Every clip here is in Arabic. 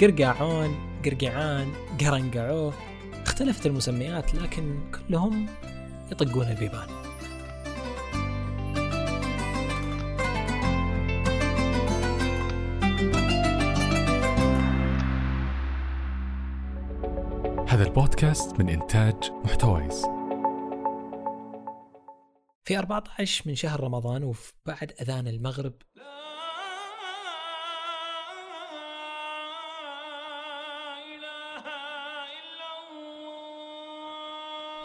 قرقاعون قرقعان قرنقعوه اختلفت المسميات لكن كلهم يطقون البيبان. هذا البودكاست من إنتاج محتويس. في 14 من شهر رمضان وفي بعد أذان المغرب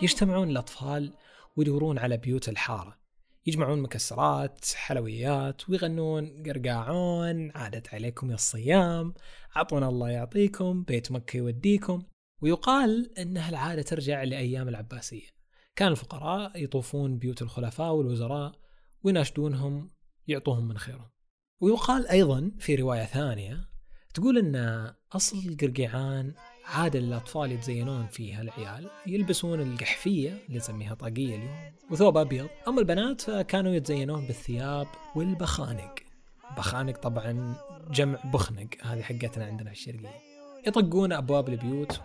يجتمعون الأطفال ويدورون على بيوت الحارة. يجمعون مكسرات حلويات ويغنون قرقاعون عادت عليكم يا الصيام أعطونا الله يعطيكم بيت مكة يوديكم. ويقال أن هالعادة ترجع لأيام العباسية. كان الفقراء يطوفون بيوت الخلفاء والوزراء ويناشدونهم يعطوهم من خيرهم. ويقال أيضا في رواية ثانية تقول أن أصل القرقيعان عادة للأطفال يتزينون فيها العيال يلبسون القحفية اللي نسميها طاقية اليوم وثوب أبيض. أما البنات فكانوا يتزينون بالثياب والبخانق. بخانق طبعا جمع بخنق هذه حقتنا عندنا في الشرقية. يطقون أبواب البيوت.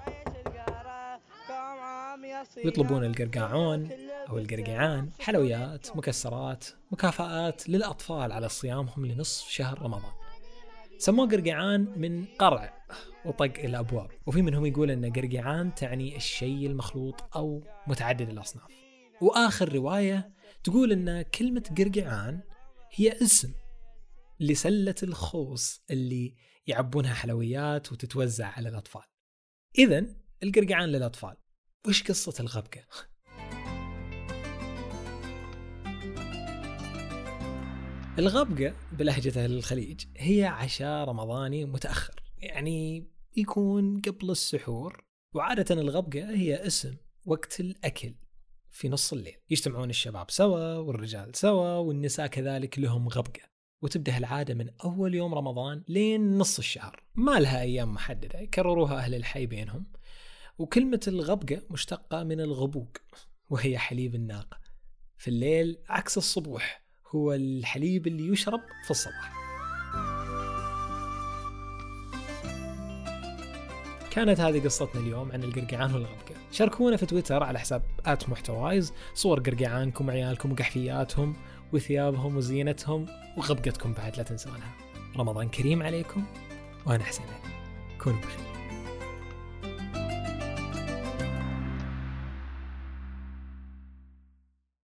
ويطلبون القرقاعون أو القرقعان حلويات مكسرات مكافآت للأطفال على صيامهم لنصف شهر رمضان. سموه قرقعان من قرع. وطق الأبواب. وفي منهم يقول إن قرقعان تعني الشيء المخلوط أو متعدد الأصناف. وآخر رواية تقول إن كلمة قرقعان هي اسم لسلة الخوص اللي يعبونها حلويات وتتوزع على الأطفال. اذا القرقعان للأطفال. وش قصة الغبقة؟ الغبقة بلهجة أهل الخليج هي عشاء رمضاني متأخر. يعني يكون قبل السحور وعادة الغبقة هي اسم وقت الأكل في نص الليل. يجتمعون الشباب سوا والرجال سوا والنساء كذلك لهم غبقة. وتبدأ العادة من أول يوم رمضان لين نص الشهر. ما لها أيام محددة يكرروها أهل الحي بينهم. وكلمة الغبقة مشتقة من الغبوق وهي حليب الناقة. في الليل عكس الصبوح هو الحليب اللي يشرب في الصباح. كانت هذه قصتنا اليوم عن القرقعان والغبقة. شاركونا في تويتر على حساب آت محتوايز صور قرقعانكم وعيالكم وقحفياتهم وثيابهم وزينتهم وغبقتكم بعد لا تنسونها. رمضان كريم عليكم وأنا حسين كونوا بخير.